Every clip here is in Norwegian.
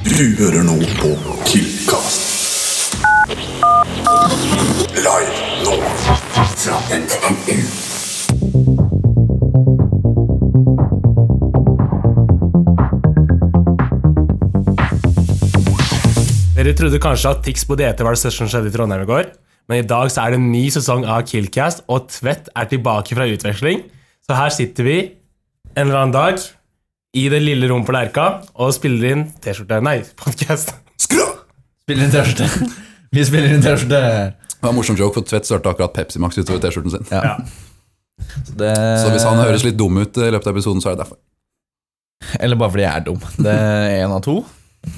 Du hører nå på Killcast. Live nå fra NTNU. Dere trodde kanskje at Tix på DT var det som skjedde i Trondheim i går, men i dag så er det en ny sesong av Killcast, og Tvedt er tilbake fra utveksling. Så her sitter vi en eller annen dag i det lille rommet på Lerka og spiller inn T-skjorte Nei, podkast. Spiller inn T-skjorte. Vi spiller inn T-skjorte. Det var en morsom joke, for Tvedt størte akkurat Pepsi Max utover T-skjorten sin. Ja. Så, det, Så hvis han høres litt dum ut i løpet av episoden, så er det derfor. Eller bare fordi jeg er dum. Det er én av to.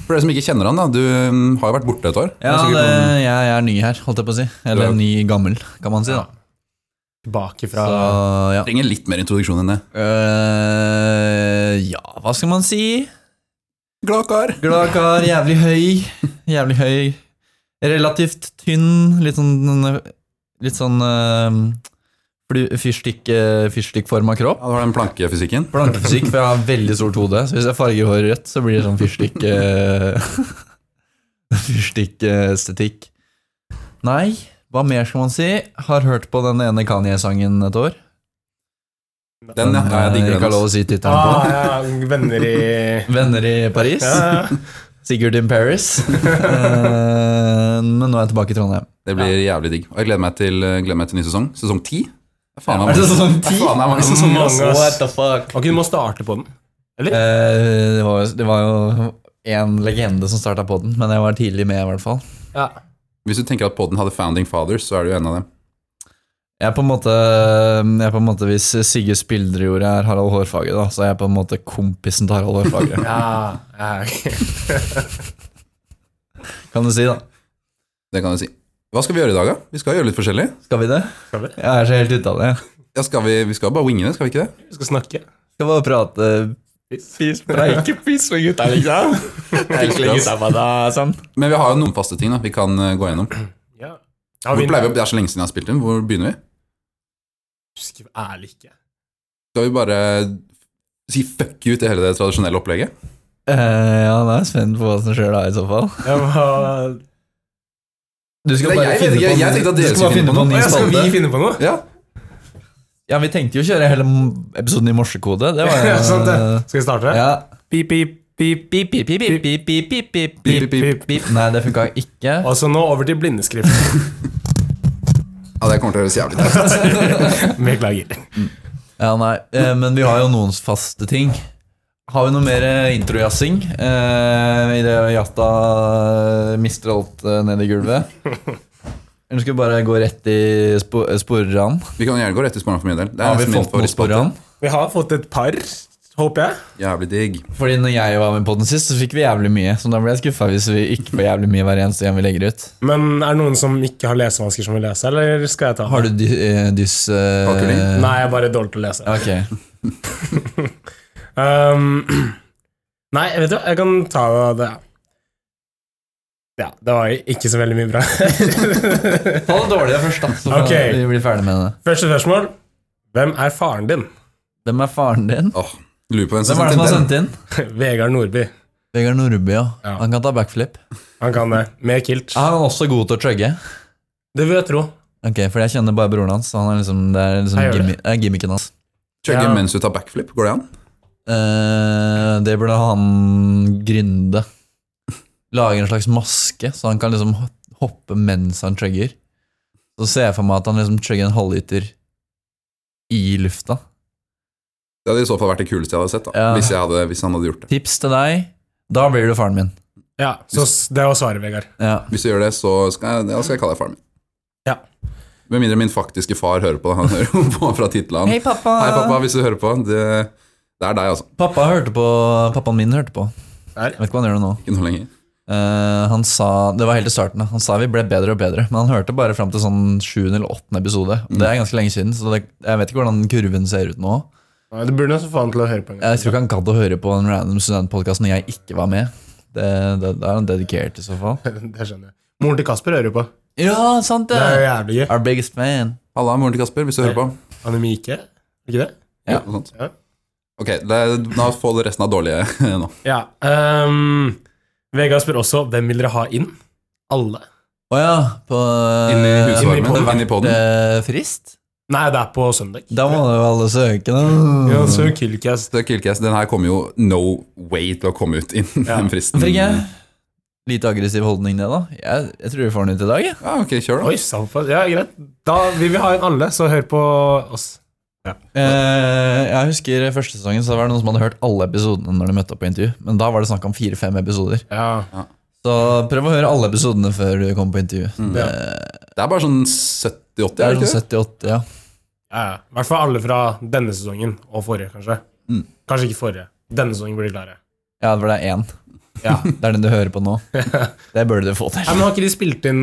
For dere som ikke kjenner han, da, du mm, har jo vært borte et år. Ja, Det er det, jeg, jeg er ny her, holdt jeg på å si. Eller ny gammel, kan man si. da Tilbake fra Så ja. trenger litt mer introduksjon enn det. Uh, ja, hva skal man si? Glad kar. Glad kar, jævlig høy. Jævlig høy. Relativt tynn. Litt sånn Litt sånn uh, fyrstikk, fyrstikkforma kropp. Ja, det var den plankefysikken. Plankefysikk, for jeg har veldig stort hode. Så hvis jeg farger håret rødt, så blir det sånn fyrstikk Uh, Fyrstikkestetikk. Nei, hva mer skal man si? Har hørt på den ene Kanye-sangen et år. Den, ja. jeg digger Ikke har lov å si tittelen ah, på. ja, Venner i Venner i Paris. ja, ja. Sigurd in Paris. Eh, Men nå er jeg tilbake i Trondheim. Det blir jævlig digg. Og jeg gleder meg til, gleder meg til ny sesong. Sesong ti. Faen, Er det sesong ti? What the fuck? Ok, du må starte på den. Eller? Eh, Det var, jo- det var jo en legende som starta på den, men jeg var tidlig med, i hvert fall. Ja. Hvis du tenker at podden hadde Founding Fathers, så er du en av dem. Jeg er på en måte, jeg er på en måte Hvis Sigge Spildrejord er Harald Hårfagre, da, så er jeg på en måte kompisen til Harald Hårfagre. Ja, ja, okay. Kan du si, da. Det kan du si. Hva skal vi gjøre i dag, da? Vi skal gjøre litt forskjellig. Skal vi det? Skal vi? Jeg er så helt ute av det. Ja, skal vi, vi skal bare winge det, skal vi ikke det? Vi skal snakke. Skal bare prate Fis, preike, piss med gutta, liksom. Gutta på det, sånn. Men vi har jo noen faste ting da, vi kan eh, gå gjennom. Ja. Hvor vi pleier vi, det er så lenge siden jeg har spilt inn. Hvor begynner vi? Husker ærlig ikke. Skal vi bare si fuck you til hele det tradisjonelle opplegget? Uh, ja, nå er jeg spent på hva som skjer da, i så fall. Ja, hva... Du skal bare jeg finne på jeg tenkte at du dere skal skulle bare finne på noe. skal vi finne på noe? Ja. Ja, vi tenkte jo å kjøre hele episoden i morsekode. Det var jo sånn, det. Skal vi starte? Ja. Pip, pip, pip, Pip, pip, pip, pip, pip, pip, pip, pip, Pip, pip, pip, pip. Nei, det funka ikke. Og så nå over til blindeskrift. ja, det kommer til å høres jævlig teit Beklager. Ja, nei, eh, men vi har jo noen faste ting. Har vi noe mer eh, introjazzing? Eh, I det Jatta eh, mister alt eh, ned i gulvet? Eller skal vi bare gå rett i spo sporran? Vi kan gjerne gå rett i sporene for min del. Det er Har vi fått noe favorittspalte. sporran? Vi har fått et par, håper jeg. Jævlig digg. Fordi når jeg var med på den sist, så fikk vi jævlig mye. Så da ble jeg skuffa hvis vi ikke får jævlig mye hver eneste gang vi legger ut. Men er det noen som ikke har lesevansker som vil lese, eller skal jeg ta Har du dy eh, dys... Uh, Nei, jeg er bare dårlig til å lese. Ok. Um, nei, vet du hva, jeg kan ta det. Ja, det var ikke så veldig mye bra. Ta det dårlige først, da. Så okay. vi blir ferdig med det. Første spørsmål. Hvem er faren din? Hvem er faren din? Oh, lurer på hvem som har sendt inn? Vegard Nordby. Vegard Nordby, ja. Ja. Han kan ta backflip. Han kan det. Med kilt. Er han også god til å chugge? Det vil jeg tro. Ok, for jeg kjenner bare broren hans. Han er liksom, det er liksom gimmi det gimmicken hans. Chugge Ja. mens du tar backflip, går det an? Eh, det burde han gründe. Lage en slags maske, så han kan liksom hoppe mens han chugger. Så ser jeg for meg at han liksom chugger en halvliter i lufta. Det hadde i så fall vært det kuleste jeg hadde sett, da. Ja. Hvis, jeg hadde, hvis han hadde gjort det. Tips til deg. Da blir du faren min. Ja, så det var svaret, Vegard. Ja. Hvis du gjør det, så skal jeg, ja, skal jeg kalle deg faren min. Ja. Med mindre min faktiske far hører på. Han hører jo på fra titlene. Hei, pappa. Hei, pappa, hvis du hører på. Det, det er deg, altså. Pappa hørte på Pappaen min hørte på. Der. Jeg vet ikke hva han gjør nå. Ikke noe lenger. Eh, han sa Det var helt i starten. Han sa vi ble bedre og bedre, men han hørte bare fram til sånn 7. eller 8. episode. Det er ganske lenge siden, så det, jeg vet ikke hvordan kurven ser ut nå. Nei, det burde få han til å høre på en gang. Jeg tror ikke han gadd å høre på en random studentpodkast når jeg ikke var med. Det, det, det er han dedikert i så fall. Det skjønner jeg. Moren til Kasper hører på. Ja, sant Det er jo jævlig gøy. Our biggest fan. Halla, moren til Kasper, hvis du hører på. Anemike, ikke det? Ja. Noe sånt. Ja. Ok, det, nå får du resten av dårlige nå. Ja. ehm, Vegard spør også hvem vil dere ha inn? Alle. Å ja, på Inn i husvarmen, inn i podden. eh, frist? Nei, det er på søndag. Da må jo alle søke, da. Ja, så Killcast. Så Killcast, den her kommer jo no way til å komme ut innen Ja. den fristen. Hvorfor ikke? Lite aggressiv holdning, det, da. Jeg, jeg tror vi får den ut i dag. jeg. Ja, ok, kjør da. Oi, såpass. Ja, greit. Da vil vi ha inn alle, så hør på oss. Eh, jeg husker første sesongen så var det noen som hadde hørt alle episodene når de møtte opp på intervju. Men da var det snakk om fire-fem episoder. Ja. Så prøv å høre alle episodene før du kommer på intervju. Det, Det er bare sånn 70-80, det er det sånn ikke det? 70-80, ja. Ja, ja. I hvert fall alle fra denne sesongen og forrige, kanskje. Mm. Kanskje ikke forrige. Denne sesongen blir de klare. Ja, det var det er én. Ja. Det er den du hører på nå. Det burde du få til. Ja, men har ikke de spilt inn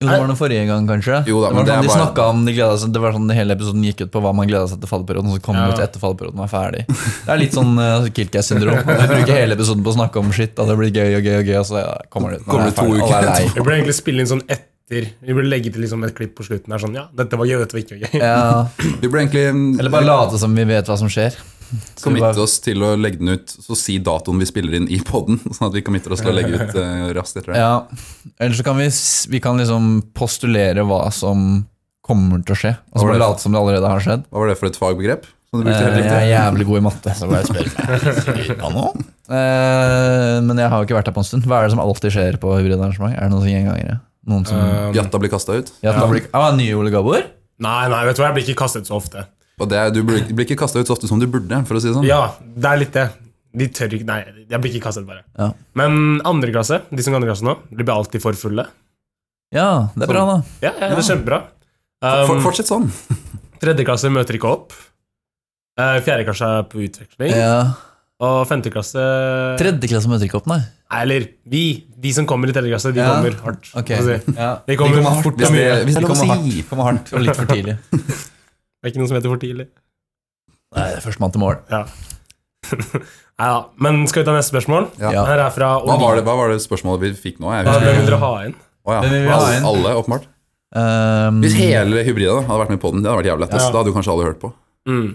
Jo, det var den forrige gang, kanskje. Jo da, det men var det sånn, er de bare- om, de seg, det var sånn Hele episoden gikk ut på hva man gleda seg til fallperioden, og så kom Ja. ut etter fallperioden var ferdig. Det er litt sånn uh, Killcast-syndrom. Du bruker hele episoden på å snakke om shit, og det blir gøy og gøy, og gøy og så ja, kommer det ut. når Kommer det er to ferdig, uker er. Vi burde egentlig spille inn sånn etter Vi burde legge til liksom et klipp på slutten. Der, sånn, ja, dette var gøy, dette var ikke gøy. Ja, Vi egentlig eller bare late som vi vet hva som skjer. Committe bare- oss til å legge den ut, så si datoen vi spiller inn i podden, sånn at vi committer oss til å legge ut uh, raskt etter det. Ja, Eller så kan vi, vi kan liksom postulere hva som kommer til å skje, og så bare det? late som det allerede har skjedd. Hva var det for et fagbegrep? Som du brukte helt riktig? Jeg er jævlig god i matte, så bare spør meg. Ja. Eh, Men jeg har jo ikke vært her på en stund. Hva er det som alltid skjer på hybridarrangement? Er det noen gjengangere? Noen som Um, Jatta blir kasta ut. Ja, da blir, ah, nye Ole Gabor? nei, nei, vet du hva, jeg blir ikke kastet så ofte. Og det, du blir, blir ikke kasta ut så ofte som du burde, for å si det sånn. Ja, det er litt det. De tør ikke Nei, jeg blir ikke kastet, bare. Ja. Men andre klasse, de som går andre klasse nå, de blir alltid for fulle. Ja, det er bra, da. Ja, ja, det er kjempebra. For, Um, fortsett sånn. tredje klasse møter ikke opp. Uh, fjerde klasse er på utveksling. Ja. Og femte klasse Tredje klasse møter ikke opp, nei. Nei, Eller vi, de som kommer i tredje klasse, de Ja. kommer hardt. Okay. si. Ja. De kommer hardt. fort Hvis og mye. hvis er kommer si. hardt, kommer hardt og litt for tidlig. Det er ikke noe som heter for tidlig. Nei, det er førstemann til mål. Ja. Nei da. Men skal vi ta neste spørsmål? Ja. Ja. Her er fra Hva var, det, hva var det spørsmålet vi fikk nå? Hvem vil dere ha inn? Å ja. Hvem vil vi ha inn? alle, åpenbart. Um, Hvis hele hybrida hadde vært med på den, det hadde vært jævlig lettest. Ja. Da hadde jo kanskje alle hørt på. Mm.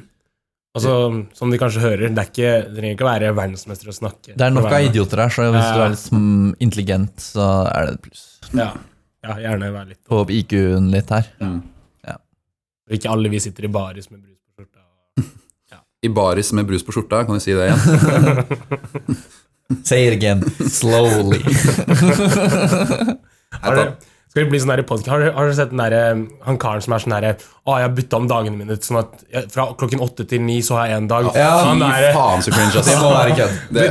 Altså, som de kanskje hører, det, er ikke, det trenger ikke å være verdensmester å snakke. det er nok av idioter her, så hvis du er litt mm, intelligent, så er det et pluss. Ja. ja, gjerne være litt. På IQ-en litt her. Og ikke alle vi sitter i baris med brus på skjorta. I baris med brus på skjorta, kan du si det igjen? Say it again, slowly. Har du, skal vi bli sånn her i podcast? Har, du har du sett den der, han karen som er sånn herre Å, jeg har bytta om dagene mine sånn at jeg, fra klokken åtte til ni så har jeg en dag. Ja, Fy faen så cringe, ass. Det må være kødd. Jeg,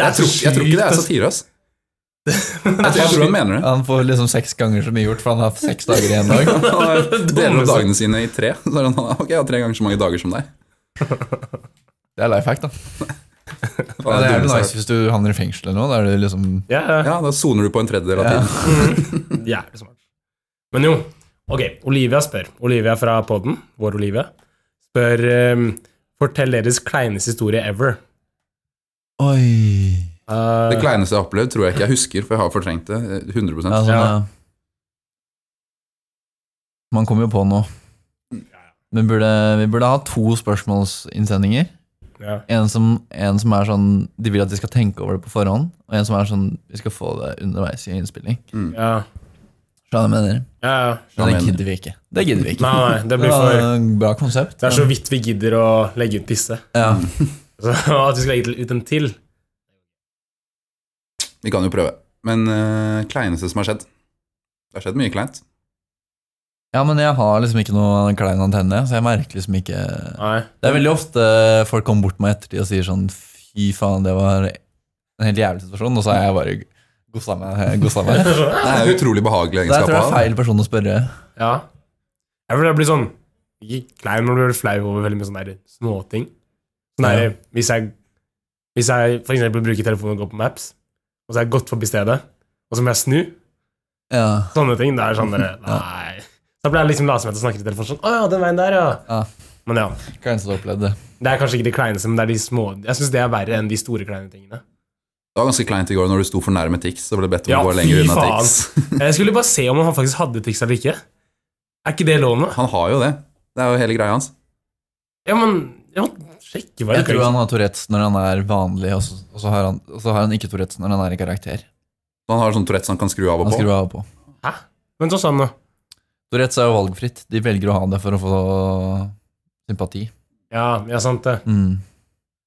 tror, jeg tror ikke det er satire, ass. Jeg, jeg tror han mener det. Han får liksom seks ganger så mye gjort, for han har seks dager i en dag. Han deler opp dagene sine i tre. Så er han, ok, jeg har tre ganger så mange dager som deg. Det er life hack, da. Ja, det er jo nice hvis du havner i fengsel eller noe. Da er det liksom Ja, ja. Ja, da soner du på en tredjedel av Ja. tiden. Jævlig smart. Men jo, ok, Olivia spør. Olivia fra podden, vår Olivia, spør um, Fortell deres kleineste historie ever. Oi. Uh, Det kleineste jeg har opplevd, tror jeg ikke jeg husker, for jeg har fortrengt det. eh, 100 Ja, sånn, Ja. Man kommer jo på noe. Vi burde, vi burde ha to spørsmålsinnsendinger. ja. En som, en som er sånn De vil at de skal tenke over det på forhånd, og en som er sånn Vi skal få det underveis i innspilling. Ja, Skjønner du hva jeg mener? ja, ja. Men det gidder vi ikke. Det gidder vi ikke. Nei, nei, det blir Det for bra konsept. Det er så vidt vi gidder å legge ut disse. ja. Så at vi skal legge ut en til Vi kan jo prøve. Men uh, kleineste som har skjedd Det har skjedd mye kleint. ja, men jeg har liksom ikke noe klein antenne, så jeg merker liksom ikke Nei. Det er veldig ofte folk kommer bort meg ettertid og sier sånn Fy faen, det var en helt jævlig situasjon, og så har jeg bare gossa meg. Gossa meg. Det er utrolig behagelig Så jeg egenskap tror det er feil person å spørre. Ja. Jeg tror det blir sånn Ikke klein, men du blir flau over veldig mye sånne småting. Sånn Ja. hvis, jeg, hvis jeg for eksempel bruker telefonen og går på Maps, og så har jeg gått forbi stedet, og så må jeg snu, Ja. sånne ting, det er sånn dere Nei. Da blir jeg liksom med til å i telefonen sånn Å ja, den veien der, ja. Ja. Men ja. Kleineste du opplevde. Det er kanskje ikke de kleineste, men det er de små Jeg syns det er verre enn de store kleine tingene. Det var ganske kleint i går når du sto for nærme Tix, så ble det bedt om Ja, å gå lenger unna. Tix. Jeg skulle bare se om han faktisk hadde Tix eller ikke. Er ikke det lov nå? Han har jo det. Det er jo hele greia hans. Ja, men ja, Sjekke hva Jeg tror han har Tourettes når han er vanlig, og så, og så, har, han, og så har han ikke Tourettes når han er i karakter. Han har sånn Tourettes han kan skru av og Han på. Skru av og på. Hæ? Men så sånn, da. Tourettes er jo valgfritt. De velger å ha det for å få sympati. Ja, ja, sant det. Mm.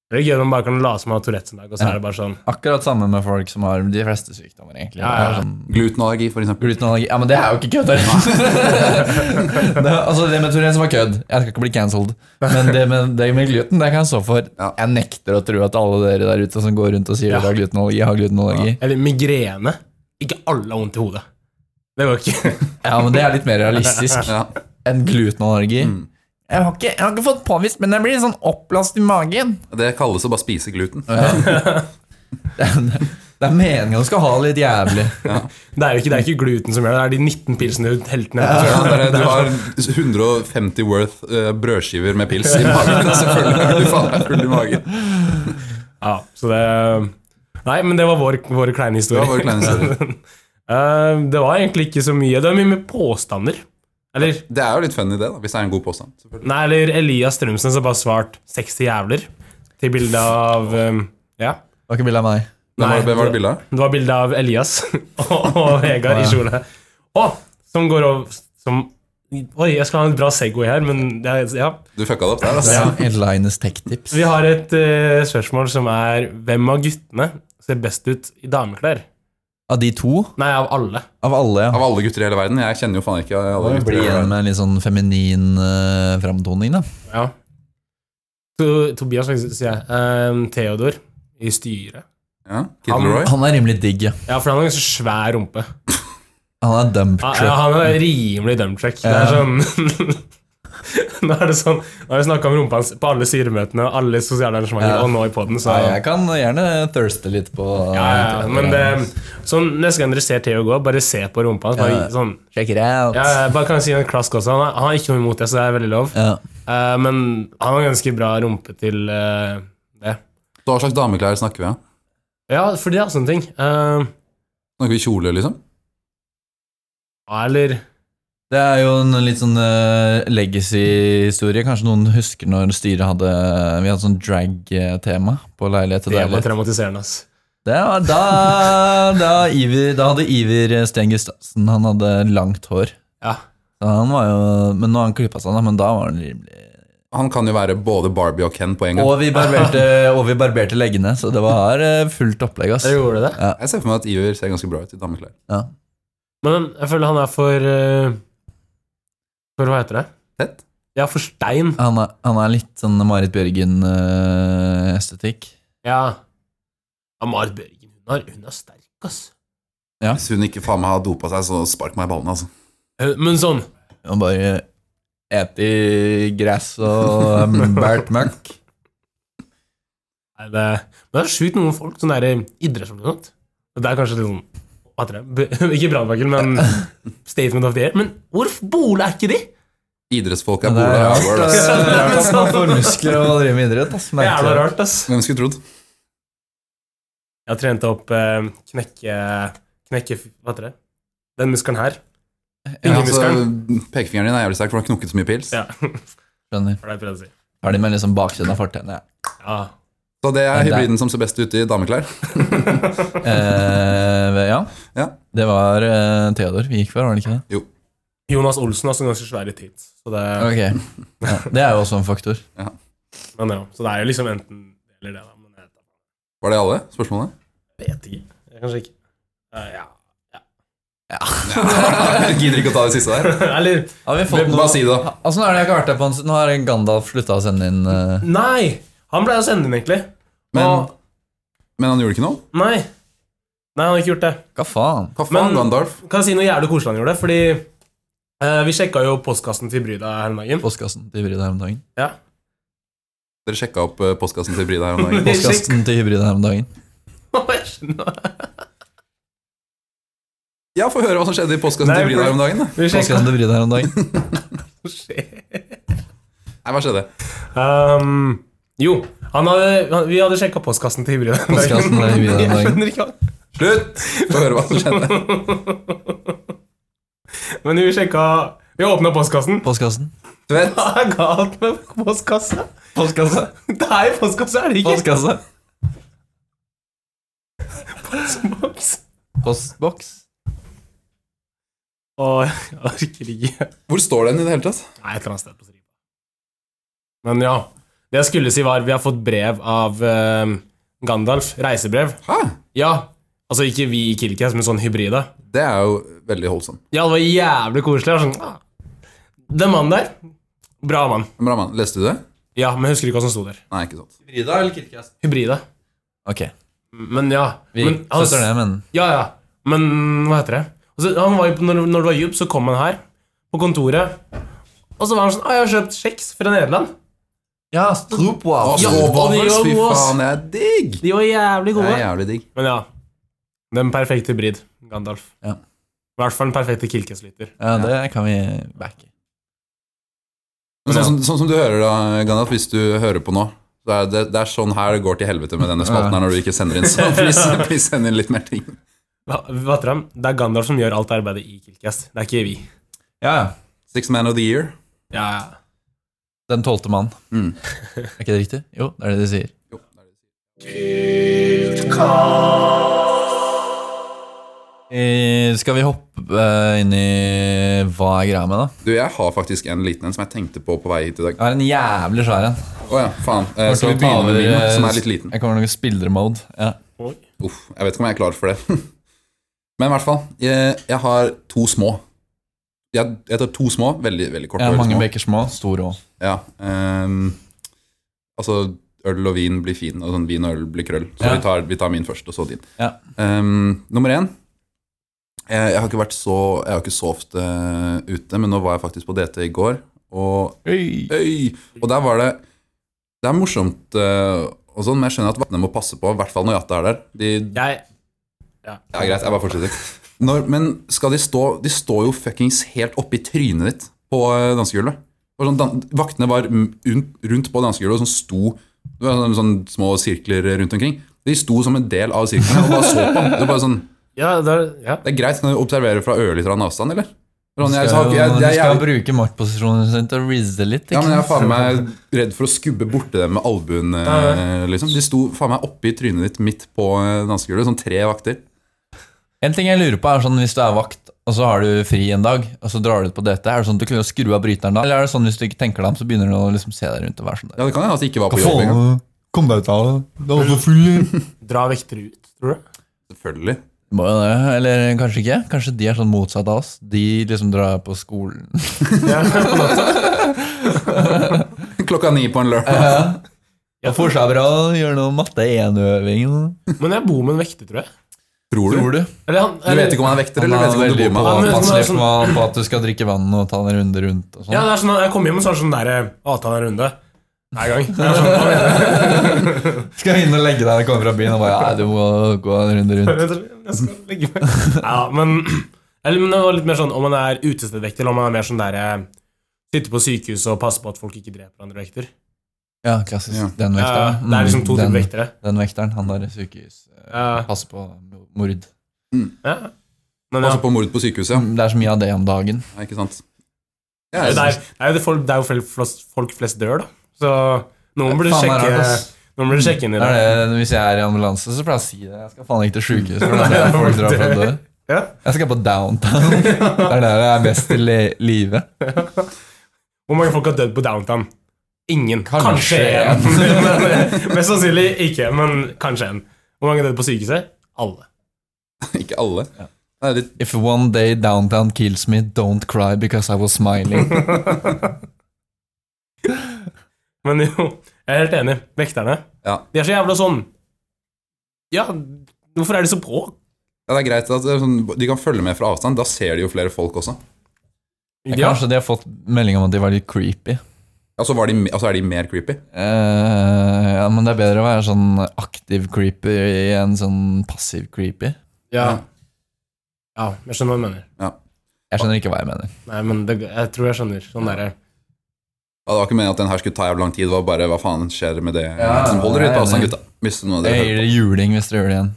Det er gøy man bare kan late som man har Tourettes en dag, og så Ja. er det bare sånn Akkurat samme med folk som har de fleste sykdommer, egentlig. Ja, ja, Det er. Sånn, Glutenallergi, for eksempel. glutenallergi Ja, men det er jo ikke kødd! det, altså, det med Tourettes var kødd. Jeg skal ikke bli cancelled. Men det med, det med gluten, det kan jeg stå for. Ja. Jeg nekter å tro at alle dere der ute som går rundt og sier Ja. dere har glutenallergi, har glutenallergi. Eller migrene. Ikke alle har vondt i hodet. Det går ikke. Ja, men det er litt mer realistisk Ja. enn glutenallergi. Mm. Jeg, har ikke, jeg har ikke fått påvist, men jeg blir sånn opplast i magen. Det kalles å bare spise gluten. Det er, det er meningen du skal ha litt jævlig. Det er jo ikke, det er ikke gluten som gjør det, det er de 19 pilsene du helte ned. Ja, er- du har 150 worth uh, brødskiver med pils i magen. Selvfølgelig er du faen meg full i magen. Ja, så det Nei, men det var vår, vår kleine Det var vår kleine historie. Eh, det var egentlig ikke så mye. Det var mye med påstander. Eller, Det er jo litt funny, det, da, hvis det er en god påstand. nei, eller Elias Strømsen som bare svart 60 jævler til bilde av um, Ja. Det var ikke bilde av meg. Var, Nei, hvem var det bildet av? Det var bilde av Elias og, og Vegard i kjole. Å, som går over som Oi, jeg skal ha en bra Segway her, men ja. Du fucka det opp der, altså. Ja. Linus Tech-tips. Vi har et uh, spørsmål som er Hvem av guttene ser best ut i dameklær? Av de to? Nei, av alle. Av alle, ja. Av alle gutter i hele verden. Jeg kjenner jo faen ikke alle gutter. blir igjen med en litt sånn feminin uh, framtoning, da. Ja. To, Tobias, sier jeg. Um, Theodor i styret. Ja, Kid Han- Leroy. Han er rimelig digg, ja. Ja, for han har ganske svær rumpe. Han er dump Ja, truck. ja, han er rimelig dumptrack. Det er sånn Nå er det sånn Nå har vi snakka om rumpa hans på alle styremøtene og alle sosiale arrangementer, Ja. og nå i podden, så Ja, jeg kan gjerne thirste litt på ja, ja, ja, Men det Sånn neste gang dere ser Theo gå, bare se på rumpa hans. Bare, Ja. sånn, Check it out. ja, bare kan jeg si en klask også. Han har, han har ikke noe imot det, så det er veldig lov. Ja. Uh, men han har ganske bra rumpe til uh, det. Hva slags dameklær snakker vi om? Ja, for det er sånne ting. Uh, Snakker vi kjole, liksom? ja, eller Det er jo en litt sånn uh, legacy-historie. Kanskje noen husker når styret hadde Vi hadde sånn drag-tema på leilighet til Det var leilighet. traumatiserende, ass. Det var da, da, Iver, da hadde Iver Sten Gustavsen Han hadde langt hår. Ja. Så han var jo, men nå har han klippa seg, da, men da var han rimelig Han kan jo være både Barbie og Ken på en gang. Og vi barberte, og vi barberte leggene, så det var eh, fullt opplegg. ass. Jeg gjorde det. Jeg ser for meg at Iver ser ganske bra ut i dameklær. Ja. Men jeg føler han er for eh, For hva heter det? Tett? Ja, for stein. Han, er, han er litt sånn Marit eh, Bjørgen-estetikk. Ja. ja Marit Bjørgen, hun er, hun er sterk, ass. Ja. Hvis hun ikke faen meg har dopa seg, så spark meg i ballene, altså. Eh, Men sånn Han bare eter gress og bært møkk. Nei, det, Men det er sjukt noen folk, sånn der idrettsfolk og sånt. Det er kanskje litt sånn hva heter det? Ikke brannfakkel, men statement of the year. Men hvor bole er ikke de? Idrettsfolk er Det bola er det er rart at man får muskler og driver med idrett. Ass, Det er rart, ass. Hvem skulle trodd? Jeg har trent opp eh, knekke... Knekke Hva heter det? Den muskelen her. Ja, altså, pekefingeren din er jævlig sterk, for du har knukket så mye pils. Ja, Skjønner. for det å si. Med liksom baksiden av fortennet. Ja. Så det er det hybriden som ser best ut i dameklær. Eh, ja. Ja. Det var uh, Theodor vi gikk for, var det ikke det? Jonas Olsen har også ganske svære tits. Så det, Ok. Ja, det er jo også en faktor. men ja, så det er jo liksom enten eller det, da. Men jeg Var det alle spørsmålene? vet ikke. Kanskje ikke. Uh, ja. Jeg gidder ikke å ta det siste der. Eller Har vi fått Bare si det, da. Altså, nå jeg ikke vært der på en. Nå har Gandalf slutta å sende inn uh... Nei! Han ble å sende inn, egentlig. Men, Og, men han gjorde ikke noe? nei. Nei, han har ikke gjort det. Hva faen? Hva faen, Men- Gandalf? Kan jeg si noe jævlig koselig han gjorde? Fordi eh, vi sjekka jo postkassen til Bryda her om dagen. Postkassen til Bryda her om dagen. Ja. Dere sjekka opp eh, postkassen til Brida her om dagen? Postkassen til Hybrid her om dagen. Jeg skjønner. Ja, få høre hva som skjedde i postkassen Nei, til Brida her om dagen. da. Postkassen til Bryda her om dagen. Nei, hva skjedde? um, Jo, han hadde, han, vi hadde sjekka postkassen til dagen. Postkassen til Hybrid Jeg dagen. skjønner ikke Slutt! Få høre hva som skjedde. Men vi sjekka Vi åpna postkassen. Postkassen. Hva er galt med postkasse? Postkasse. Det er jo postkasse, er det ikke? Postkasse. Postboks. Postboks. Å, jeg orker ikke. Hvor står den i det hele tatt? Nei, et eller annet sted på stripa. Men ja. Det jeg skulle si, var vi har fått brev av eh, Gandalf. Reisebrev. Hæ? Ja. Altså ikke vi i Kilkes, men sånn hybride. Det er jo veldig holdsomt. Ja, det var jævlig koselig. Jeg var sånn, ah. Den mannen der, bra mann. Bra mann. Leste du det? Ja, men jeg husker ikke hva som sto der. Nei, ikke sant. Hybrida eller Kirkecast? Hybride. Ok, Men ja. vi men, han- støtter det, men Ja, ja. Men hva heter det? Altså, han var jo, når, når det var jobb, så kom han her på kontoret. Og så var han sånn Å, jeg har kjøpt kjeks fra Nederland. Ja, Stroopwafel. Å, Ja, og de var fy gode, ass. faen, det er digg! De var jævlig Det gode. er jævlig digg. Men ja. Den perfekte hybrid. Gandalf. Ja. I hvert fall den perfekte Kilkes-lytter. Ja, det kan vi backe. Men sånn, som- sånn som du hører da, Gandalf, hvis du hører på nå så er det, det er sånn her det går til helvete med denne spalten her når du ikke sender inn. Så please, please send inn litt mer ting. Hva, hva? Det er Gandalf som gjør alt arbeidet i Kilkes. Det er ikke vi. Ja, ja. Six Man of the Year. Ja, ja. Den tolvte mann. Mm. Er ikke det riktig? Jo, det er det de sier. Jo, det skal vi hoppe eh, inn i hva er greia med, da? Du, jeg har faktisk en liten en som jeg tenkte på på vei hit i dag. Jeg har en jævlig svær en. Oh, ja, faen. Eh, Skal vi begynne med min, som eh, er litt liten? Jeg kommer til å spille mode. Ja. Uff, jeg vet ikke om jeg er klar for det. Men i hvert fall, jeg, jeg har to små. Jeg, jeg tar to små, veldig, veldig korte Ja, mange små. bekker små, store òg. Ja, um, altså øl og vin blir fin, og sånn vin og øl blir krøll. Så Ja. vi, tar, vi tar min først, og så din. Ja. Um, nummer én. Jeg, jeg har ikke vært så Jeg har ikke så ofte eh, ute, men nå var jeg faktisk på DT i går, og Øy! Og der var det Det er morsomt eh, og sånn, men jeg skjønner at vaktene må passe på, i hvert fall når Jatta er der. De, Jeg ja, greit, jeg bare fortsetter. Når, men skal de stå De står jo fuckings helt oppi trynet ditt på eh, dansegulvet. Sånn, dan vaktene var rundt, på dansegulvet og sånn sto Det var sånne, små sirkler rundt omkring. De sto som en del av sirkelen og bare så på. Det er, bare sånn, Ja, det er, ja. det er greit, kan du observere fra ørlite grann avstand, eller? Sånn, jeg, så, jeg, jeg, du jeg, skal bruke maktposisjonen sin til å rizze litt. ja, men jeg er faen meg redd for å skubbe borti dem med albuen. eh, Liksom. De sto faen meg oppi trynet ditt midt på eh, dansegulvet, sånn tre vakter. En ting jeg lurer på er sånn Hvis du er vakt, og så har du fri en dag, og så drar du ut på dette, er det sånn at du klarer å skru av bryteren da? Eller er det sånn hvis du ikke tenker deg om, så begynner du å liksom se deg rundt og være sånn der? Ja, Det kan hende altså ikke var på jobb engang. Kom deg ut av det. Det var så full. Dra vektere ut, tror du? Selvfølgelig. Må jo det, eller kanskje ikke. Kanskje de er sånn motsatt av oss. De liksom drar på skolen. Klokka ni på en lørdag. Ja. får seg bra, gjør noe matte 1-øving. Men jeg bor med en vekter, tror jeg. Tror du? Tror du? Eller han, Du vet ikke om han er vekter, eller vet ikke om du bor med på han? sånn- på, at du skal drikke vann og ta en runde rundt og sånn. Ja, det er sånn jeg kommer hjem og er sånn der Å, ta en runde. Hver gang. Sånn, skal jeg inn og legge deg når jeg kommer fra byen og bare Nei, du må gå en runde rundt. Jeg skal legge meg. Ja, men, eller, men det var litt mer sånn om man er utestedvekter, eller om man er mer sånn der Sitte Sitter på sykehus og passer på at folk ikke dreper andre vekter. Ja, klassisk. Ja. Den Ja, vekteren. det er liksom to Mm, typer den, vektere. den vekteren, han der i sykehus. eh, Ja. Passer på mord. Ja. Men ja, Altså på mord på sykehuset, ja. Det er så mye av det om dagen. Ja, ikke sant? det Ja, er, det er, det er jo det folk, det er jo flest, folk flest dør, da. Så noen burde sjekke rart. Noen burde sjekke inn i Det det. hvis jeg er i ambulanse, så pleier jeg å si det. Jeg skal faen ikke til sjukehuset. For det er folk drar fra å. Ja. Jeg skal på downtown. Det er der jeg er best i livet live. Hvor mange folk har dødd på downtown? Ingen. Kanskje én. Mest sannsynlig ikke, men kanskje en. Hvor mange er det på sykehuset? Alle. Ikke alle. Ja. Nei, litt If one day downtown kills me, don't cry because I was smiling. Men jo, jeg er helt enig. Vekterne. Ja. De er så jævla sånn Ja, hvorfor er de så på? Ja, det er greit at det er sånn, de kan følge med fra avstand. Da ser de jo flere folk også. Ja, Kanskje de har fått melding om at de var litt creepy. Ja, så, var de, altså er de mer creepy. Uh, ja, Men det er bedre å være sånn aktiv creepy enn sånn passiv creepy. ja. ja, jeg skjønner hva du mener. Jeg skjønner ikke hva jeg mener. Nei, men det, jeg tror jeg skjønner. Sånn der, Ja, det var ikke meningen at den her skulle ta jævlig lang tid. Det var bare, hva faen skjer med det? Ja, Liksom, Hold dere jeg litt er på avstand, gutta. Hvis noe av Jeg gir dere juling hvis dere gjør det igjen.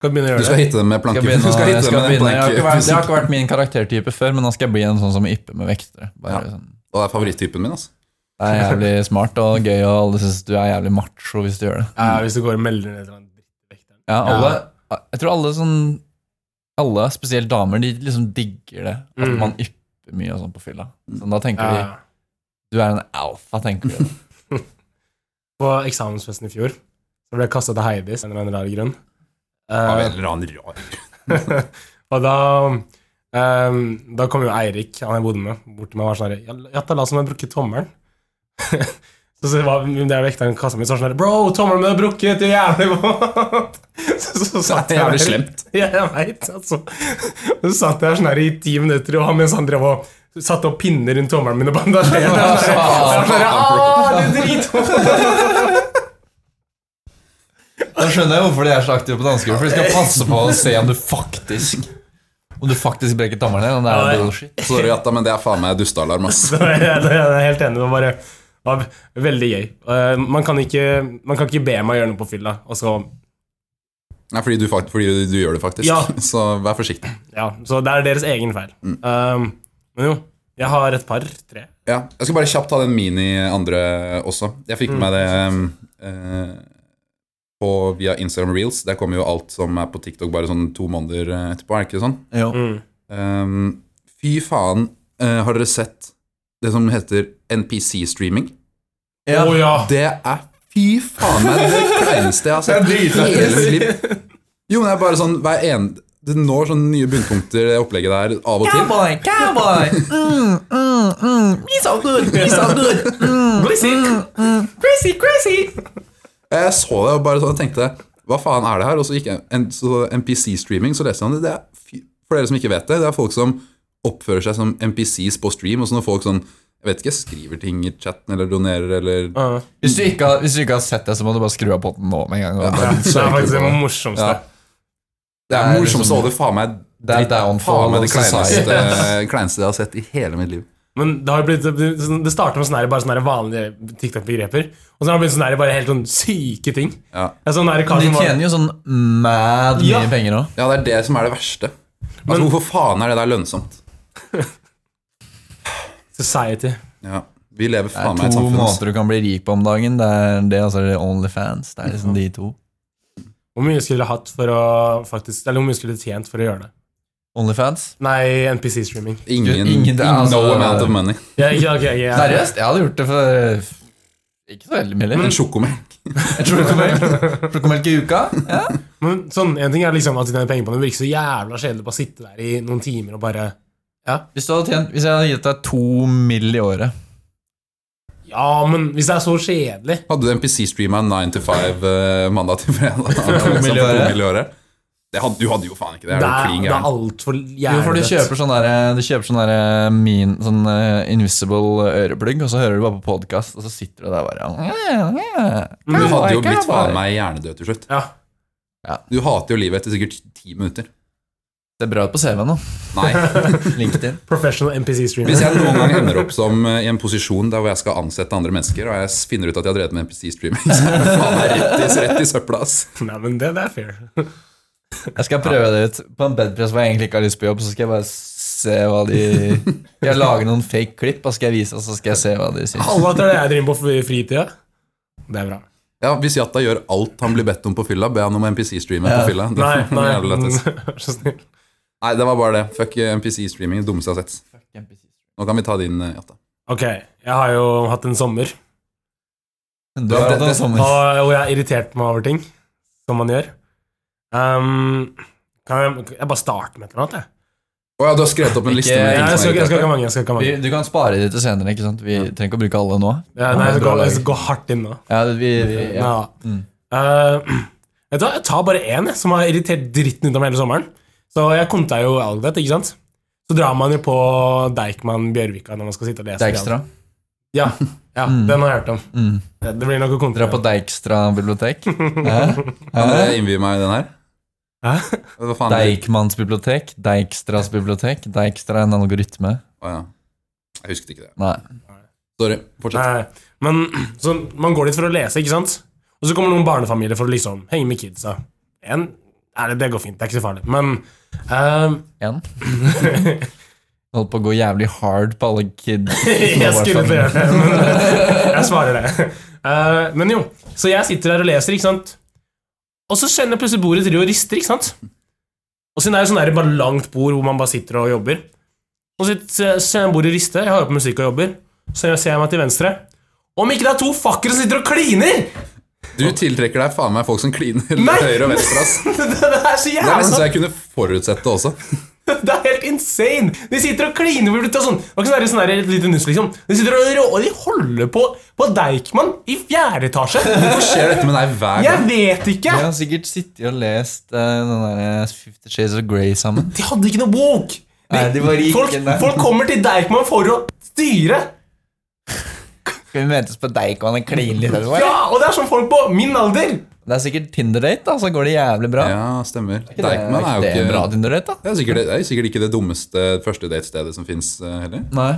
Skal begynne å gjøre Du skal det. hitte dem med planke. begynne, Du skal skal dem med har vært, det har ikke vært min karaktertype før, men nå skal jeg bli en sånn som ypper med vektere. Bare Ja. sånn det er favoritttypen min. altså. Det er jævlig smart og gøy, og alle syns du er jævlig macho hvis du gjør det. Ja, hvis du går og melder ned til en drittvekteren. Ja, alle, Jeg tror alle sånn Alle, spesielt damer, de liksom digger det. At Mm. man ypper mye og sånn på fylla. Så da tenker Ja. de Du er en alfa, tenker de. På eksamensfesten i fjor så ble jeg kasta til Heidis av en eller annen rar grunn. Av Eh, en eller annen rar og da ehm, Da kom jo Eirik, han jeg bodde med, bort til meg og var sånn her, «Ja, Jatta, la oss som jeg brukket tommelen. så, så var det er vekteren kassa mi sånn her Bro, tommelen min er brukket! Det er jævlig vondt! så, så, satt jeg er der- slemt. Ja, jeg veit, altså. Så satt jeg sånn her i ti minutter, og han mens han drev og satte opp pinner rundt tommelen min og bandasjerte. Sånn her, «Åh, det er dritvondt! Da skjønner jeg hvorfor de er så aktive på dansegulvet. For de skal passe på å se om du faktisk Om du faktisk brekker tommelen din. Det er bullshit. Sorry, Atta, men det er faen meg dustealarm. ass. Jeg er helt enig. Det var bare var veldig gøy. Eh, Man kan, ikke, man kan ikke be meg gjøre noe på fylla, og så Nei, fordi du, fordi du gjør det faktisk. Ja. Så vær forsiktig. Ja, så det er deres egen feil. Um, men jo, jeg har et par. Tre. Ja, Jeg skal bare kjapt ta den mini andre også. Jeg fikk med meg det eh, på, via Instagram Reels. Der kommer jo alt som er på TikTok bare sånn to måneder eh, etterpå. er det ikke sånn? Jo. Mm. Um, fy faen, uh, har dere sett det som heter NPC-streaming? Ja. Oh, ja! Det er fy faen meg det kleineste jeg har sett i hele mitt liv. Jo, men det er bare sånn hver en, Det når sånne nye bunnpunkter, det opplegget der, av og til. Cowboy, cowboy! Mm, mm, mm. Me so good, me so good. Mm, Crazy, crazy, crazy! Jeg så det og bare sånn tenkte Hva faen er det her? Og så gikk jeg en, så NPC-streaming, så leste jeg om det. det er, for dere som ikke vet det, det er folk som oppfører seg som NPCs på stream. Og så når folk sånn jeg vet ikke, skriver ting i chatten eller donerer eller Uh, Hvis, du ikke har, hvis du ikke har sett det, så må du bare skru av potten nå med en gang. og ja, bare det er faktisk det det. morsomste. Ja. Det er Det er morsomst, liksom- og det faen meg Det er downfall faen meg det kleineste, kleineste, jeg har sett i hele mitt liv. Men det har blitt Det starta med sånne bare sånne vanlige TikTok-begreper. Og så har det blitt sånne bare helt sånn syke ting. Ja. Det er sånn kar De tjener jo sånn mad mye Ja. penger òg. ja, det er det som er det verste. Altså, Men- Hvorfor faen er det der lønnsomt? Society. Ja, Vi lever Det faen meg i et to er to måter du kan bli rik på om dagen. Det er det altså det er Onlyfans. Det er liksom de to. Hvor mye skulle du hatt for å faktisk Eller hvor mye skulle du tjent for å gjøre det? Onlyfans? Nei, NPC-streaming. Ingen, Ingen- det altså, no amount of money. Yeah, yeah, yeah, ja. Seriøst? Jeg hadde gjort det for ikke så veldig mye. En sjokomelk. En sjokomelk Sjokomelk i uka? Ja. Men sånn, En ting er liksom at du tjener penger på det, det virker så jævla kjedelig å sitte der i noen timer og bare Hvis, du hadde tjent, hvis jeg hadde gitt deg to mill. i året Ja, men hvis det er så kjedelig Hadde du NPC-streama 9 to 5 eh, mandag til fredag? to mill. i året? Det hadde, du hadde jo faen ikke det. Det Er er, det er altfor Jo, for du jævlig. kjøper sånn der, du kjøper sånn der min, sånn eh, invisible øreplugg, og så hører du bare på podkast, og så sitter du der bare Du hadde jo blitt faen meg hjernedød til slutt. Ja. Du hater jo livet etter sikkert ti minutter. Det er bra ut på CV-en nå. Nei. LinkedIn. Professional NPC-streamer. Hvis jeg noen gang ender opp som eh, i en posisjon der hvor jeg skal ansette andre mennesker, og jeg finner ut at jeg har drevet med NPC-streaming, så er det faen meg rett i, rett i søpla, ass. Nei, men det, det er fair. Jeg skal prøve det ut på en bedpress hvor jeg egentlig ikke har lyst på jobb, så skal jeg bare se hva de Jeg lager noen fake klipp, og skal jeg vise, og så skal jeg se hva de syns. Alle tror er det jeg driver på fri- fritida. Det er bra. Ja, Hvis Jatta gjør alt han blir bedt om på fylla, be han om NPC-streamer Ja. på fylla. Det Nei, er nei. Vær så snill. Nei, det var bare det. Fuck eh, NPC-streaming. Det dummeste jeg har sett. Nå kan vi ta din, eh, Jatta. Ok, jeg har jo hatt en sommer Du har hatt en sommer. og, og jeg har irritert meg over ting som man gjør. Um, kan jeg, jeg bare starte med et eller annet? jeg? Å ja, du har skrevet opp en liste med Ja, jeg, skal, jeg skal mange. Jeg skal ikke Vi, du kan spare det til senere, ikke sant? Vi trenger ikke å bruke alle nå. Ja, nei, jeg skal, gå, jeg skal gå hardt inn nå. Ja, vi, vi, ja. Ja. Mm. Uh, vet du hva, Jeg tar bare én som har irritert dritten ut av meg hele sommeren. Så jeg konta jo Alvet, ikke sant? Så drar man jo på Deichman Bjørvika når man skal sitte og lese. Dijkstra. Ja, ja Mm. den har jeg hørt om. Mm. Det blir nok å Dra på Dijkstra bibliotek. Kan dere innvie meg i den her? Hæ? Er? Deichmans bibliotek. Dijkstras bibliotek. Dijkstra er en algoritme. Å ja. Jeg husket ikke det. Nei. Sorry. Fortsett. Nei, men så man går dit for å lese, ikke sant? Og så kommer noen barnefamilier for å liksom henge med kidsa. En, nei, det, det går fint, det er ikke så farlig. Men Én? Uh, Holdt på å gå jævlig hard på alle kids. jeg skulle til å gjøre det, men jeg svarer det. Uh, men jo, så jeg sitter der og leser, ikke sant? Og så kjenner jeg plutselig bordet driver og rister, ikke sant? Og siden det er jo sånn der bare langt bord hvor man bare sitter og jobber Og så ser jeg bordet riste, jeg hører på musikk og jobber, så ser jeg meg til venstre. Om ikke det er to fuckere som sitter og kliner! Du tiltrekker deg faen meg folk som kliner høyre og venstre. ass. det er så Det jævlig nesten så jeg kunne forutsette det også. Det er helt insane! De sitter og kliner og sånn Det var ikke sånn der- sånn et lite nuss, liksom. De sitter og rå, og de holder på på Deichman i fjerde etasje. Hvorfor skjer dette med deg hver gang? Jeg vet ikke! De har sikkert sittet og lest uh, den der Fifty Shades of Grey sammen. De hadde ikke noe bok! De, Nei, de var rike, folk, folk kommer til Deichman for å styre. Skal vi møtes på Deichman og kline litt? eller? Ja, Og det er sånn folk på min alder. Det er sikkert Tinder-date, da, så går det jævlig bra. Ja, stemmer. Ikke det, Deichman er jo det bra Tinder-date, da? det er, sikkert, det er sikkert ikke det dummeste første datestedet som fins heller. Nei.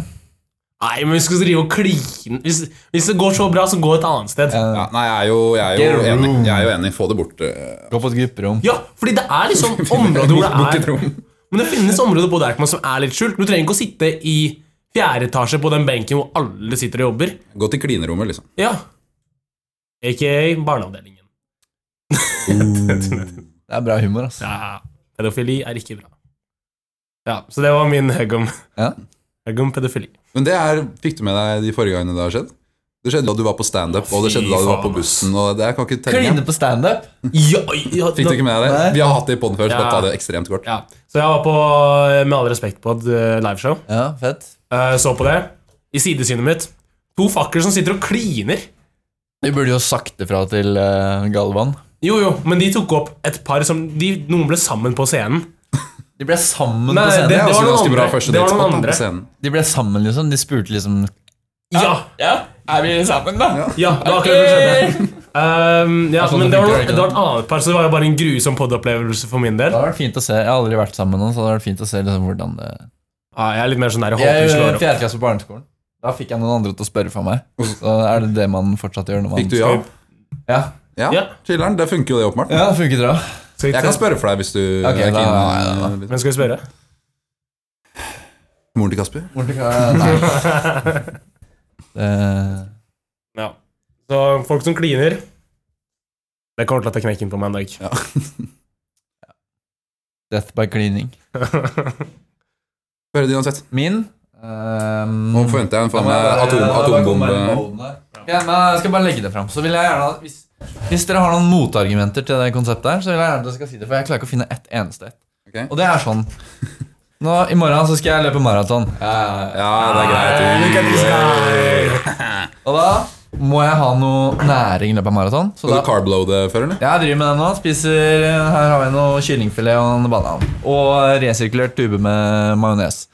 Nei, men vi skal drive og kline hvis, hvis det går så bra, så gå et annet sted. Ja, Ja, nei, jeg er jo, jeg er jo enig. Jeg er jo enig. Få det bort. eh, Gå på et grupperom. Ja, fordi det er liksom områder hvor det et er. Men det finnes områder på Deichman som er litt skjult. Du trenger ikke å sitte i fjerde etasje på den benken hvor alle sitter og jobber. Gå til klinerommet, liksom. Ja. Aka barneavdelingen. Det er bra humor, altså. Ja, pedofili er ikke bra. Ja, så det var min hugg om, Ja. om pedofili. Men det er, fikk du med deg de forrige gangene det har skjedd? Det skjedde da du var på standup, og det skjedde da du var på bussen. Og det kan ikke telle Kline på standup? Ja, ja, Fikk du ikke med deg det? Vi har hatt det i poden før, så Ja. ta det ekstremt kort. Ja. Så jeg var på Med all respekt på et eh, liveshow. Ja, fett. Eh, Så på det. I sidesynet mitt. To fakler som sitter og kliner. Vi burde jo sagt det fra til eh, Galvan. Jo, jo, men de tok opp et par som de, Noen ble sammen på scenen. De ble sammen Nei, på scenen. Det det, Det var noen bra andre. Det var noen andre. De ble sammen, liksom. De spurte liksom Ja! Ja, er vi sammen, da? Ja, det var akkurat det som skjedde. Um, ja, men det det var, noe, det var et annet par, så det var jo bare en grusom podopplevelse for min del. Det var vært fint å se. Jeg har aldri vært sammen med noen, så det hadde vært fint å se liksom hvordan det Ja, jeg er litt mer sånn der, jeg Jeg håper er vi slår opp. fjerde klasse på barneskolen. Da fikk jeg noen andre til å spørre for meg. Så er det det man fortsatt gjør når man Fikk du jobb? Ja, Ja, Ja. chiller'n. Det funker jo, det, åpenbart. ja det funker bra. Skal Jeg kan spørre for deg hvis du Ok, er keen, ja, ja. Hvem skal vi spørre? Moren til Kasper? Nei. Det, Ja. Så folk som kliner Det kommer til å ta knekken på meg en dag. death by cleaning. Høre det uansett. Min um, Nå forventer jeg en faen meg atom, atombombe. Ja, men jeg skal bare legge det fram. Så vil jeg gjerne hvis, hvis dere har noen motargumenter til det konseptet, her Så vil jeg gjerne at dere skal si det, for jeg klarer ikke å finne ett eneste et. Ok. Og det er sånn Nå, I morgen så skal jeg løpe maraton. Ja, det er greit. Og da må jeg ha noe næring i løpet av maraton. Så Skal da du carbloade før, eller? Jeg driver med det nå. Spiser, her har jeg noe kyllingfilet og en banan. Og resirkulert tube med majones.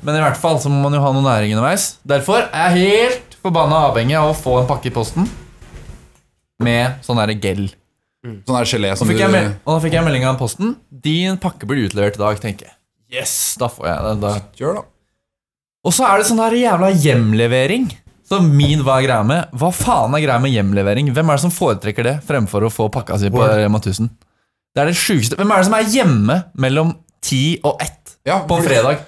Men i hvert fall så må man jo ha noe næring underveis. Derfor er jeg helt forbanna avhengig av å få en pakke i posten med sånn derre gel. Sånn er gelé som du og da fikk jeg melding av posten. Din pakke blir utlevert i dag, tenker jeg. Yes, da får jeg det. Da. Kjør, da. Og så er det sånn her jævla hjemlevering. Så min hva er greia med? Hva faen er greia med hjemlevering? Hvem er det som foretrekker det fremfor å få pakka si på Rema 1000? Det er det sjukeste. Hvem er det som er hjemme mellom 10 og 1 Ja, på en fredag?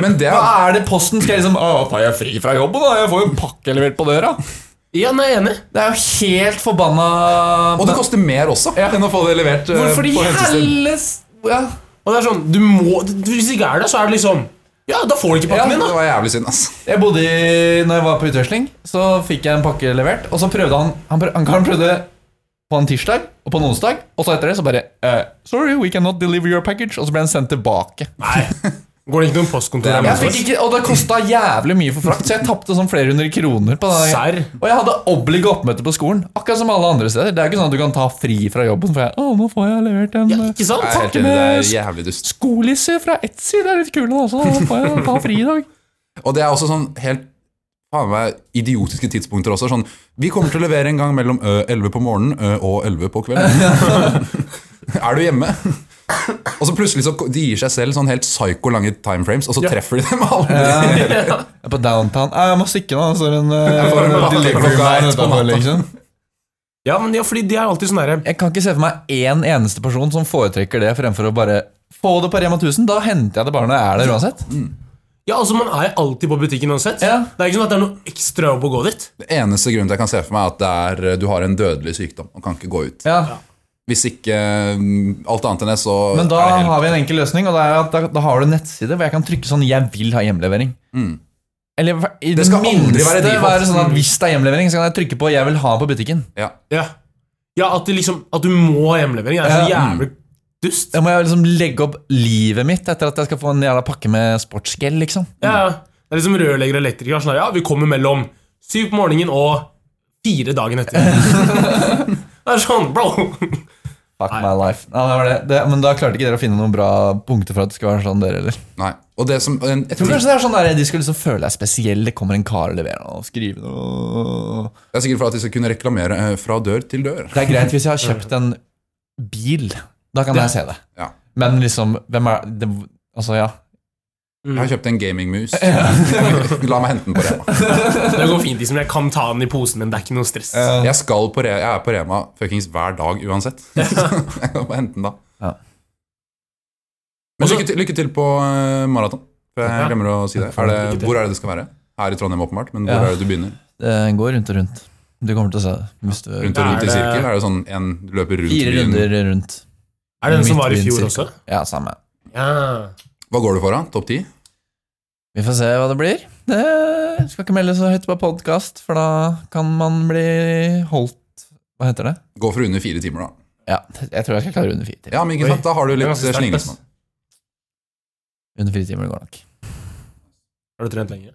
Men det Hva er er det posten skal liksom Å, tar jeg fri fra jobben, da? Jeg får jo en pakke levert på døra. Ja, nei, jeg er enig. Det er jo helt forbanna Og det koster mer også Ja. enn å få det levert eh, Hvorfor i på. Helles ja. Og det er sånn, du må Hvis det ikke er det, så er det liksom Ja, da får du ikke pakken Ja, din, Det var jævlig synd, ass. Jeg bodde i, når jeg var på utveksling, så fikk jeg en pakke levert. Og så prøvde han Han, prøvde, han, han prøvde på en tirsdag og på en onsdag, og så etter det så bare uh, Sorry, we cannot deliver your package. Og så ble han sendt tilbake. Nei. Går det ikke noen postkontor Det er her? Jeg fikk ikke, Og det kosta jævlig mye for frakt, så jeg tapte sånn flere hundre kroner. på det. Serr? Og jeg hadde oblig oppmøte på skolen, akkurat som alle andre steder. Det er ikke sånn at du kan ta fri fra jobben. For jeg, å, nå får jeg levert en Ja, eh, ikke sant? Pakke med jævlig skolisser fra Etsy. Det er litt kult, også. Nå får jeg ta fri i dag. Og det er også sånn helt faen meg idiotiske tidspunkter også. Sånn, vi kommer til å levere en gang mellom ø, 11 på morgenen ø, og 11 på kvelden. er du hjemme? Og så plutselig så de gir seg selv sånn helt psyko lange timeframes, og så treffer de dem aldri. Jeg er på downtown. «Nei, Jeg må stikke nå. Så er en får en pakke delivery man utenfor, liksom. Ja, men ja, fordi de er alltid sånn derre Jeg kan ikke se for meg én eneste person som foretrekker det fremfor å bare få det på Rema 1000. Da henter jeg det bare når jeg er der uansett. Ja, altså Man er alltid på butikken uansett. Ja. Det er ikke sånn at det er noe ekstra jobb å gå dit. Det eneste grunnen til jeg kan se for meg, er at det er, eh, du har en dødelig sykdom og kan ikke gå ut. Ja. Hvis ikke mm, alt annet enn det, så Men da det helt har vi en enkel løsning, og det er at da, da har du en nettside hvor jeg kan trykke sånn 'Jeg vil ha hjemlevering'. Mm. Eller i Det det, skal minste være være, sånn at hvis det er hjemlevering, så kan jeg trykke på 'Jeg vil ha på butikken'. Ja. Ja, ja at, det liksom, at du må ha hjemlevering, er så Ja. jævlig dust. Da må jeg liksom legge opp livet mitt etter at jeg skal få en jævla pakke med sportsgel, liksom. Ja, Det er liksom rørlegger og elektriker. Sånn, ja, vi kommer mellom syv på morgenen og fire dagen etter. det er sånn, bro. Fuck Nei. my life. Nei, det var det. Det, men da klarte ikke dere å finne noen bra punkter for at det skal være sånn, dere heller. Nei. Og det som en, Jeg tror kanskje det er sånn der, De skal liksom føle deg spesiell. Det kommer en kar og leverer noe og skriver noe. Det er sikkert for at de skal kunne reklamere eh, fra dør til dør. Det er greit hvis jeg har kjøpt en bil. Da kan jeg se det. Ja. Men liksom, hvem er det, Altså, ja. Jeg har kjøpt en gamingmus. La meg hente den på Rema. Det går fint. liksom, Jeg kan ta den i posen, men det er ikke noe stress. Jeg, skal på Rema, jeg er på Rema fuckings hver dag uansett. jeg kan bare hente den da. Ja. Men lykke til, lykke til på uh, maraton. Jeg glemmer å si det. Er det. Hvor er det det skal være? Her i Trondheim, åpenbart. Men hvor Ja. er det du begynner? Det går rundt og rundt. Du kommer til å se det. Hvis du, Rundt og rundt i sirkel? Er det sånn en du løper rundt fire runder rundt. Er det den som var i fjor også? Ja, samme. Ja. Hva går du for, da? Topp ti? Vi får se hva det blir. Det skal ikke melde så høyt på podkast, for da kan man bli holdt Hva heter det? Gå for under fire timer, da. Ja, jeg tror jeg skal klare under fire timer. Ja, men ikke Oi. sant? Da har du litt slingringsmonn. Under fire timer går nok. Har du trent lenger?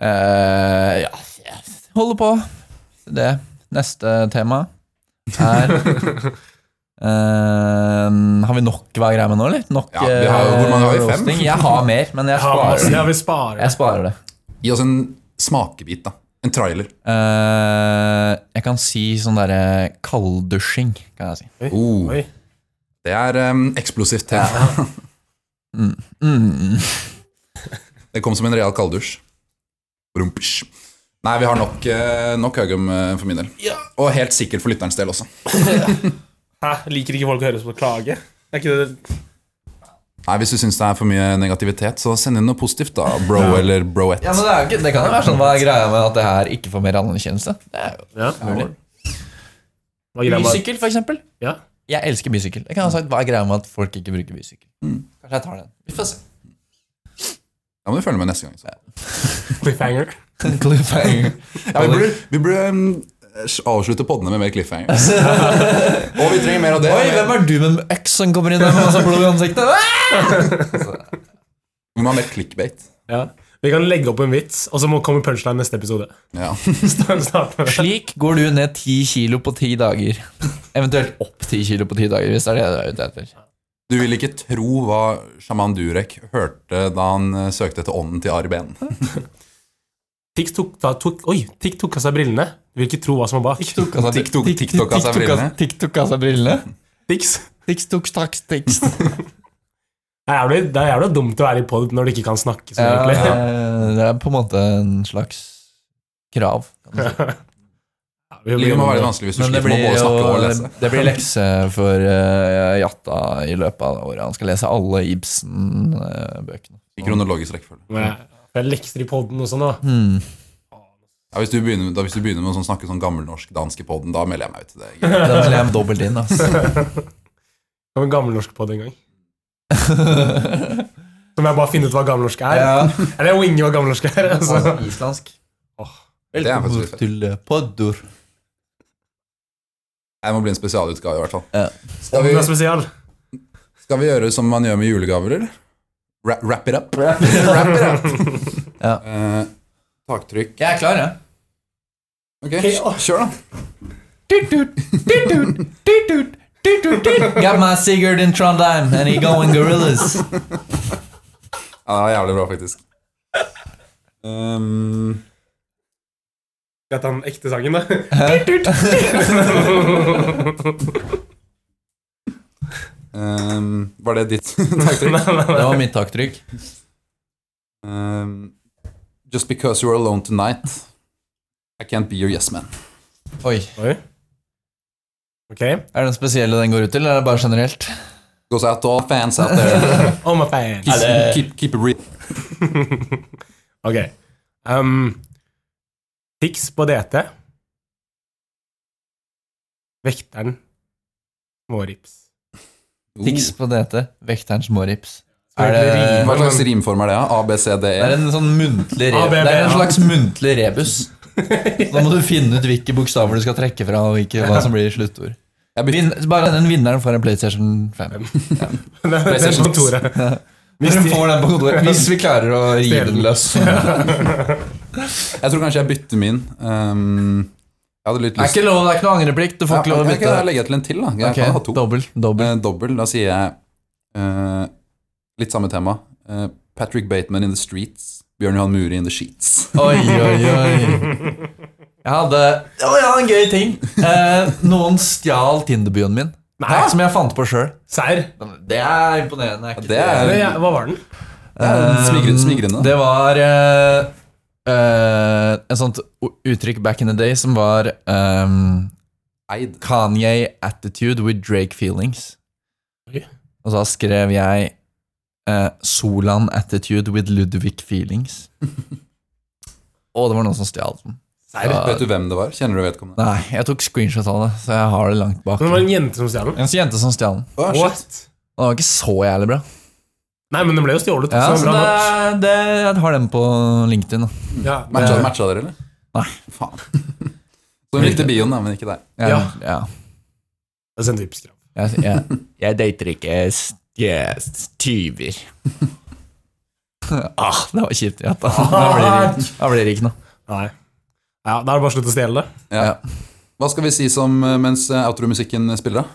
Uh, ja, jeg holder på. Det. Neste tema er eh, Har vi nok hva greia med nå, eller? Nok Ja, vi har jo- hvor mange har vi? eh, Fem? roasting? Jeg har mer, men jeg Ja, masse, sparer jeg sparer det. Gi oss en smakebit, da. En trailer. Uh, jeg kan si sånn derre kalddusjing, kan jeg si. Oi. Oh. Oi. Det er um, eksplosivt. Ja. Mm. Det kom som en real kalddusj. Rumpers. Nei, vi har nok, eh, nok Haugum eh, for min del. Ja. Og helt sikkert for lytterens del også. Hæ? Liker ikke folk å høre oss på klage? Er ikke det Nei, Hvis du syns det er for mye negativitet, så send inn noe positivt, da. Bro eller broette. Ja, men det, er jo ikke, det kan jo være sånn Hva er greia med at det her ikke får mer anerkjennelse? Det er jo Ja. mulig. Hva er greia med- Bysykkel, for eksempel. Ja. Jeg elsker bysykkel. Jeg kan ha sagt hva er greia med at folk ikke bruker bysykkel. Kanskje jeg tar den. Vi får se. Da må du følge med neste gang. Så. Cliffhanger. Cliffhanger. Ja, vi burde, vi burde um, avslutte poddene med mer cliffhanger. Og vi trenger mer av det. Oi, hvem er du med øks som kommer inn der med masse blod i ansiktet? Vi må ha mer clickbait. Ja. Vi kan legge opp en vits, og så må komme punchline neste episode. Ja. Slik går du ned ti kilo på ti dager. Eventuelt opp ti kilo på ti dager, hvis det er det du er ute etter. Du vil ikke tro hva sjaman Durek hørte da han eh, søkte etter ånden til Ari Behn. Tix tok, da, tok, oi, Tix tok av seg brillene. Du vil ikke tro hva som var bak. Seg- TikTok- TikTok av seg TikTok brillene. TikTok av seg brillene. Tix. TikTok straks tekst. Det er jævlig, det er jævlig dumt å være i pod når du ikke kan snakke. Så Ja, egentlig. det er på en måte en slags krav. kan si. Ja, Livet må være vanskelig hvis du slipper sliter med å både snakke og lese. det blir lekse for uh, Jatta i løpet av året. Han skal lese alle Ibsen-bøkene. I kronologisk rekkefølge. Jeg- Jeg lekser i poden og sånn, da. Mm. Ja, hvis, du begynner, da, hvis du begynner med å sånn, snakke sånn gammelnorsk dansk i podden, da melder jeg meg ut til det. Da melder jeg dobbelt inn, altså. Det var en gammelnorsk pod en gang. Så må jeg bare finne ut hva gammelnorsk er. ja. Eller jeg winger hva gammelnorsk er. Altså. Altså, islandsk. Åh, Det er faktisk litt fett. til poddur. Jeg må bli en spesialutgave, i hvert fall. Ja. Skal vi, er spesial. skal vi gjøre som man gjør med julegaver, eller? Ra- Wrap it up. Wrap it up. Ja. Eh, taktrykk. Jeg er klar, jeg. Ok, kjør da. Got my Sigurd in Trondheim, and he going gorillas. Ja, det var jævlig bra, faktisk. Um, jeg ta den ekte sangen, da? um, var det ditt taktrykk? Det var mitt taktrykk. Um, just because you're alone tonight, I can't be your yes man. Oi. Oi. Ok. Er den spesielle den går ut til, eller er det bare generelt? Goes out to all fans out there. Oh my fans. Keep, keep, keep it real. Ok. Um, Tix på DT. Vekteren smårips. Tics på DT. Vekterens smårips. Er det. Hva slags rimform er det? A, B, C, D, det er E? en sånn muntlig rebus. Det er en slags muntlig rebus. Da må du finne ut hvilke bokstaver du skal trekke fra, og ikke hva som blir sluttord. Vin, bare den vinneren får en PlayStation 5. Ja. PlayStation det er. Hvis vi får den på kontoret. Hvis vi klarer å rive den løs. Jeg tror kanskje jeg bytter min. Um, jeg hadde litt Det er lyst ikke lov, det er ikke noe angreplikt. Du får ikke lov å bytte. Jeg legger jeg til en til. da Jeg kan ha Ok, to. dobbel, dobbel. Eh, dobbel. Da sier jeg eh, litt samme tema. Uh, Patrick Bateman in the streets. Bjørn Johan Muri in the sheets. Oi, oi, oi. Jeg hadde Å, jeg hadde en gøy ting. Uh, noen stjal Tinder-byen min. Nei. Som jeg fant på sjøl. Serr? Det er imponerende. er Det er- Men ja, Hva var den? Det er smigrende. Det var Uh, eh, et sånt uttrykk back in the day som var um, Kanye attitude with Drake feelings. Okay. Og så skrev jeg eh, Solan attitude with Ludvig feelings. Og det var noen som stjal den. Ja. Vet du hvem det var? Kjenner du vedkommende? Nei, jeg tok screenshot av det, så jeg har det langt bak. Men det var en jente som stjal den? En jente som stjal den. Oh, shit. What? Og det var ikke så jævlig bra. Nei, men den ble jo stjålet. Ja, så så bra det, det, jeg har den på LinkedIn. Da. Ja, Matcha, det- matcha dere, eller? Nei. Faen. Så hun likte bioen, da, men ikke deg. Ja. ja. Det er sendt Vipps-krav. Jeg, jeg, jeg dater ikke yes, tyver. ah, det var kjipt. Ja, da, da, blir det, da blir det ikke noe. Nei. Ja, Da er det bare å slutte å stjele det. Ja. Hva skal vi si som eh, mens eh, outromusikken spiller, da?